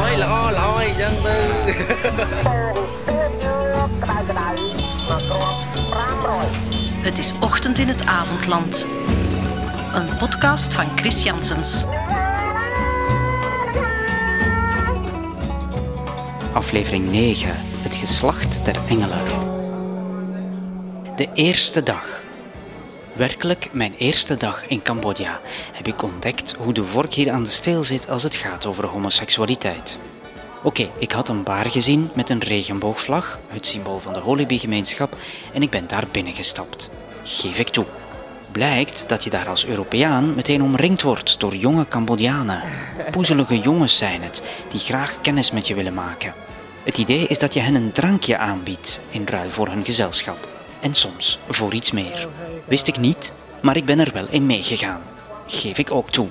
Hoi, hoi, hoi, យ៉ាងទៅ Het is ochtend in het avondland. Een podcast van Chris Janssens. Aflevering 9. Het geslacht der engelen. De eerste dag. Werkelijk, mijn eerste dag in Cambodja heb ik ontdekt hoe de vork hier aan de steel zit als het gaat over homoseksualiteit. Oké, ik had een bar gezien met een regenboogvlag, het symbool van de Holibi-gemeenschap, en ik ben daar binnengestapt. Geef ik toe. Blijkt dat je daar als Europeaan meteen omringd wordt door jonge Cambodianen. Poezelige jongens zijn het, die graag kennis met je willen maken. Het idee is dat je hen een drankje aanbiedt in ruil voor hun gezelschap. En soms voor iets meer. Wist ik niet, maar ik ben er wel in meegegaan. Geef ik ook toe.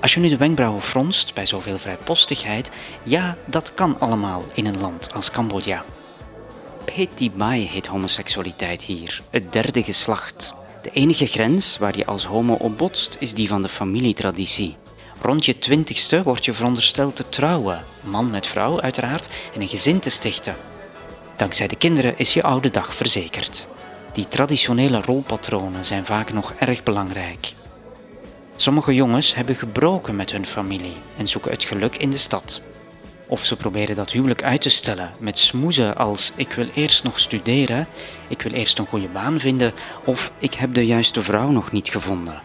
Als je nu de wenkbrauwen fronst bij zoveel vrijpostigheid, ja, dat kan allemaal in een land als Cambodja. Petit Bai heet homoseksualiteit hier, het derde geslacht. De enige grens waar je als homo op botst is die van de familietraditie. Rond je twintigste word je verondersteld te trouwen, man met vrouw uiteraard, en een gezin te stichten. Dankzij de kinderen is je oude dag verzekerd. Die traditionele rolpatronen zijn vaak nog erg belangrijk. Sommige jongens hebben gebroken met hun familie en zoeken het geluk in de stad. Of ze proberen dat huwelijk uit te stellen met smoezen als ik wil eerst nog studeren, ik wil eerst een goede baan vinden of ik heb de juiste vrouw nog niet gevonden.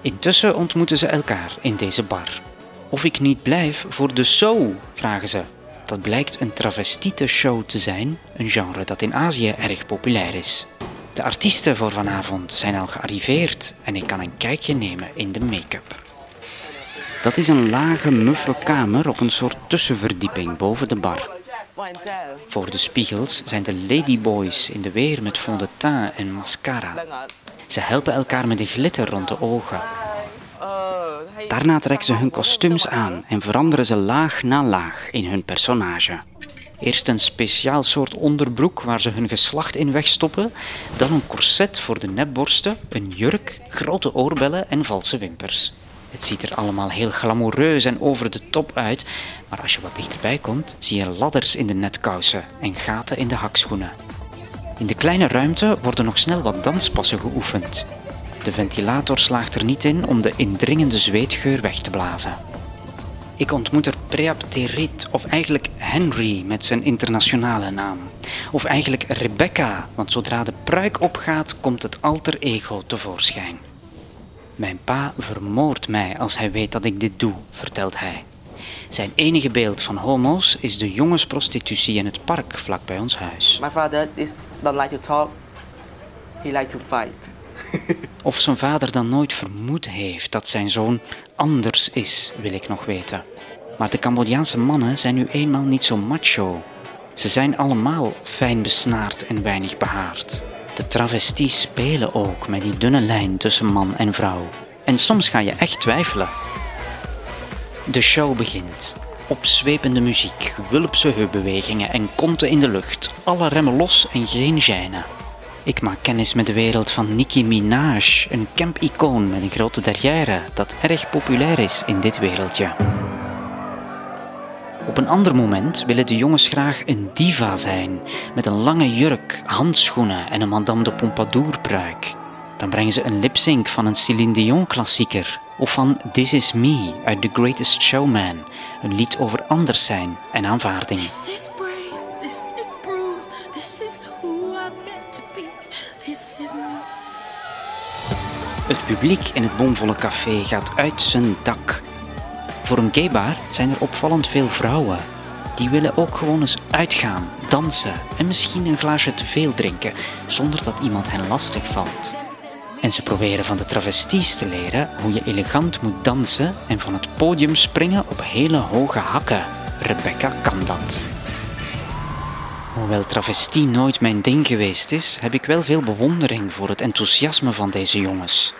Intussen ontmoeten ze elkaar in deze bar. Of ik niet blijf voor de show, vragen ze. Dat blijkt een travestiete show te zijn, een genre dat in Azië erg populair is. De artiesten voor vanavond zijn al gearriveerd en ik kan een kijkje nemen in de make-up. Dat is een lage, muffe kamer op een soort tussenverdieping boven de bar. Voor de spiegels zijn de ladyboys in de weer met fond de teint en mascara. Ze helpen elkaar met de glitter rond de ogen. Daarna trekken ze hun kostuums aan en veranderen ze laag na laag in hun personage. Eerst een speciaal soort onderbroek waar ze hun geslacht in wegstoppen, dan een corset voor de nepborsten, een jurk, grote oorbellen en valse wimpers. Het ziet er allemaal heel glamoureus en over de top uit, maar als je wat dichterbij komt, zie je ladders in de netkousen en gaten in de hakschoenen. In de kleine ruimte worden nog snel wat danspassen geoefend. De ventilator slaagt er niet in om de indringende zweetgeur weg te blazen. Ik ontmoet er Preap Terit, of eigenlijk Henry met zijn internationale naam. Of eigenlijk Rebecca, want zodra de pruik opgaat, komt het alter ego tevoorschijn. Mijn pa vermoordt mij als hij weet dat ik dit doe, vertelt hij. Zijn enige beeld van homo's is de jongensprostitutie in het park vlak bij ons huis. My father is don't like to talk. He like to fight. Of zijn vader dan nooit vermoed heeft dat zijn zoon anders is, wil ik nog weten. Maar de Cambodjaanse mannen zijn nu eenmaal niet zo macho. Ze zijn allemaal fijn besnaard en weinig behaard. De travesties spelen ook met die dunne lijn tussen man en vrouw. En soms ga je echt twijfelen. De show begint. Opzwepende muziek, wulpse heupbewegingen en konten in de lucht. Alle remmen los en geen gêne. Ik maak kennis met de wereld van Nicki Minaj, een camp-icoon met een grote derrière dat erg populair is in dit wereldje. Op een ander moment willen de jongens graag een diva zijn, met een lange jurk, handschoenen en een Madame de Pompadour pruik. Dan brengen ze een lipsync van een Céline Dion klassieker of van This Is Me uit The Greatest Showman, een lied over anders zijn en aanvaarding. Het publiek in het bomvolle café gaat uit zijn dak. Voor een gaybar zijn er opvallend veel vrouwen. Die willen ook gewoon eens uitgaan, dansen en misschien een glaasje te veel drinken, zonder dat iemand hen lastig valt. En ze proberen van de travesties te leren hoe je elegant moet dansen en van het podium springen op hele hoge hakken. Rebecca kan dat. Hoewel travestie nooit mijn ding geweest is, heb ik wel veel bewondering voor het enthousiasme van deze jongens.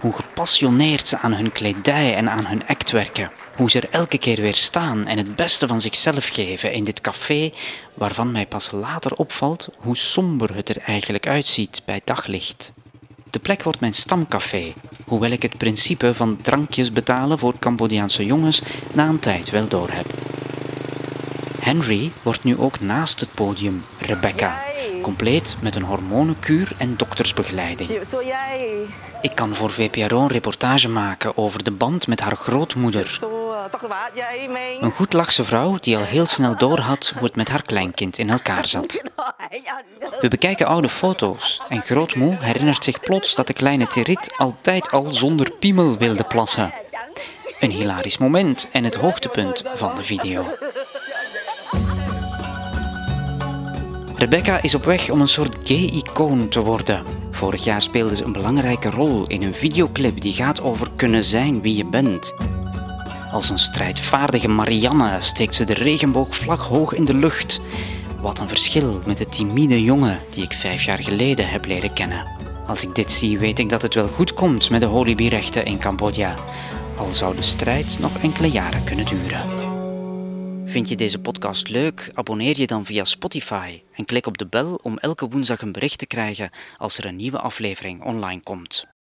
Hoe gepassioneerd ze aan hun kledij en aan hun act werken. Hoe ze er elke keer weer staan en het beste van zichzelf geven in dit café, waarvan mij pas later opvalt hoe somber het er eigenlijk uitziet bij daglicht. De plek wordt mijn stamcafé, hoewel ik het principe van drankjes betalen voor Cambodjaanse jongens na een tijd wel doorheb. Henry wordt nu ook naast het podium Rebecca, compleet met een hormonenkuur en doktersbegeleiding. Ik kan voor VPRO een reportage maken over de band met haar grootmoeder. Een goed lachse vrouw die al heel snel doorhad hoe het met haar kleinkind in elkaar zat. We bekijken oude foto's en grootmoe herinnert zich plots dat de kleine Terit altijd al zonder piemel wilde plassen. Een hilarisch moment en het hoogtepunt van de video. Rebecca is op weg om een soort gay-icoon te worden. Vorig jaar speelde ze een belangrijke rol in een videoclip die gaat over kunnen zijn wie je bent. Als een strijdvaardige Marianne steekt ze de regenboogvlag hoog in de lucht. Wat een verschil met de timide jongen die ik vijf jaar geleden heb leren kennen. Als ik dit zie, weet ik dat het wel goed komt met de Holibi-rechten in Cambodja. Al zou de strijd nog enkele jaren kunnen duren. Vind je deze podcast leuk? Abonneer je dan via Spotify en klik op de bel om elke woensdag een bericht te krijgen als er een nieuwe aflevering online komt.